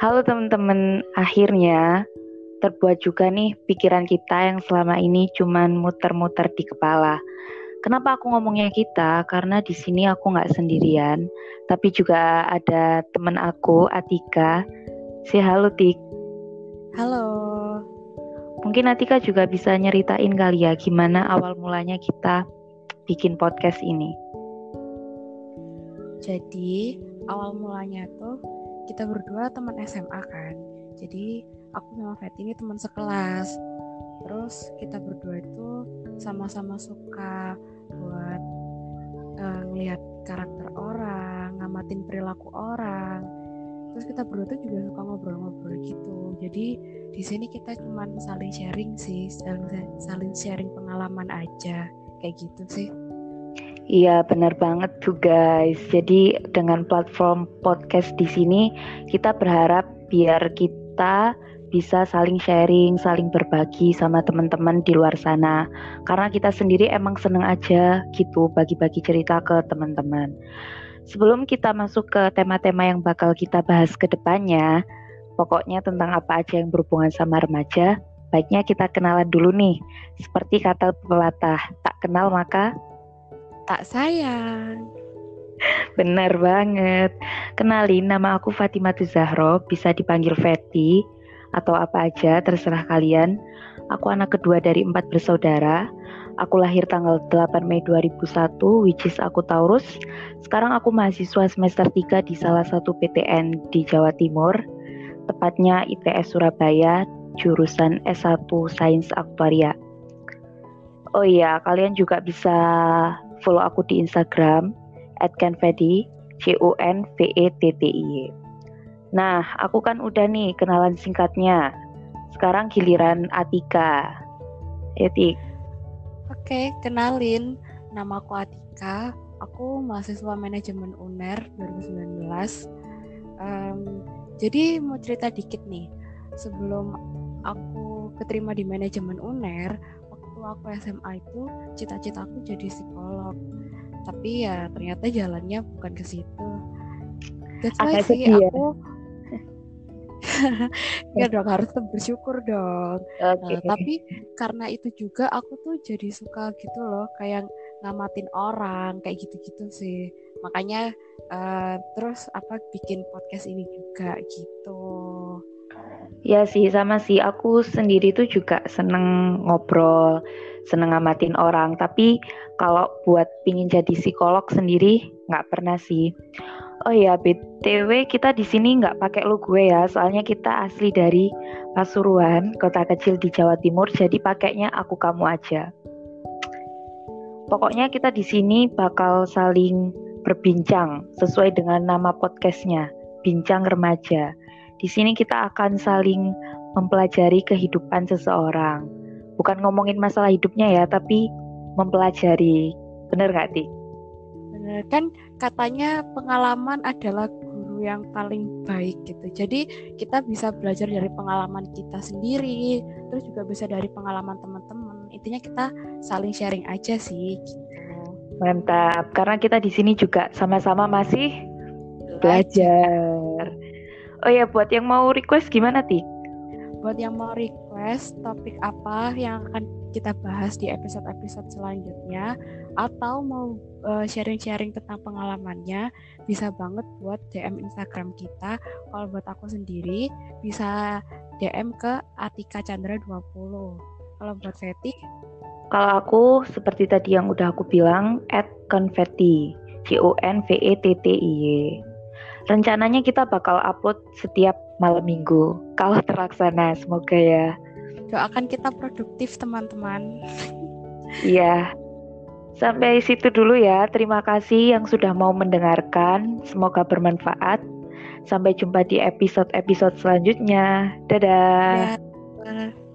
Halo teman-teman, akhirnya terbuat juga nih pikiran kita yang selama ini cuman muter-muter di kepala. Kenapa aku ngomongnya kita? Karena di sini aku nggak sendirian, tapi juga ada teman aku, Atika. Si halo Tik. Halo. Mungkin Atika juga bisa nyeritain kali ya gimana awal mulanya kita bikin podcast ini. Jadi awal mulanya tuh kita berdua teman SMA kan. Jadi aku sama Fatty ini teman sekelas. Terus kita berdua itu sama-sama suka buat uh, ngelihat karakter orang ngamatin perilaku orang. Terus kita berdua tuh juga suka ngobrol-ngobrol gitu. Jadi di sini kita cuma saling sharing sih saling, saling sharing pengalaman aja. Kayak gitu sih Iya, benar banget tuh guys. Jadi dengan platform podcast di sini kita berharap biar kita bisa saling sharing, saling berbagi sama teman-teman di luar sana. Karena kita sendiri emang seneng aja gitu bagi-bagi cerita ke teman-teman. Sebelum kita masuk ke tema-tema yang bakal kita bahas ke depannya, pokoknya tentang apa aja yang berhubungan sama remaja, baiknya kita kenalan dulu nih. Seperti kata pepatah, tak kenal maka tak sayang. Benar banget. Kenalin, nama aku Fatimah Zahro, bisa dipanggil Feti atau apa aja, terserah kalian. Aku anak kedua dari empat bersaudara. Aku lahir tanggal 8 Mei 2001, which is aku Taurus. Sekarang aku mahasiswa semester 3 di salah satu PTN di Jawa Timur, tepatnya ITS Surabaya, jurusan S1 Sains Aktuaria. Oh iya, kalian juga bisa follow aku di Instagram @canvedi C U N V E T T I. Nah, aku kan udah nih kenalan singkatnya. Sekarang giliran Atika. Etik. Oke, kenalin. Nama aku Atika. Aku mahasiswa manajemen UNER 2019. Um, jadi mau cerita dikit nih. Sebelum aku keterima di manajemen UNER, waktu aku SMA itu cita-citaku jadi psikolog. Tapi ya ternyata jalannya bukan ke situ. That's why sih ya? aku ya dong harus bersyukur dong. Okay. nah, tapi karena itu juga aku tuh jadi suka gitu loh kayak ngamatin orang kayak gitu-gitu sih. Makanya uh, terus apa bikin podcast ini juga gitu Ya sih sama sih aku sendiri tuh juga seneng ngobrol, seneng ngamatin orang. Tapi kalau buat pingin jadi psikolog sendiri nggak pernah sih. Oh ya btw kita di sini nggak pakai lo gue ya, soalnya kita asli dari Pasuruan, kota kecil di Jawa Timur. Jadi pakainya aku kamu aja. Pokoknya kita di sini bakal saling berbincang sesuai dengan nama podcastnya, Bincang Remaja. Di sini kita akan saling mempelajari kehidupan seseorang. Bukan ngomongin masalah hidupnya ya, tapi mempelajari. Bener gak, Dik? Bener, kan katanya pengalaman adalah guru yang paling baik gitu. Jadi kita bisa belajar dari pengalaman kita sendiri, terus juga bisa dari pengalaman teman-teman. Intinya kita saling sharing aja sih gitu. Mantap, karena kita di sini juga sama-sama masih belajar. belajar. Oh ya, buat yang mau request gimana, Ti? Buat yang mau request topik apa yang akan kita bahas di episode-episode selanjutnya atau mau eh, sharing-sharing tentang pengalamannya, bisa banget buat DM Instagram kita. Kalau buat aku sendiri bisa DM ke Atika Chandra 20. Kalau buat Feti kalau aku seperti tadi yang udah aku bilang at confetti C O N V E T T I Y rencananya kita bakal upload setiap malam minggu. Kalau terlaksana semoga ya. Doakan kita produktif teman-teman. Iya. Sampai situ dulu ya. Terima kasih yang sudah mau mendengarkan. Semoga bermanfaat. Sampai jumpa di episode-episode selanjutnya. Dadah, dadah.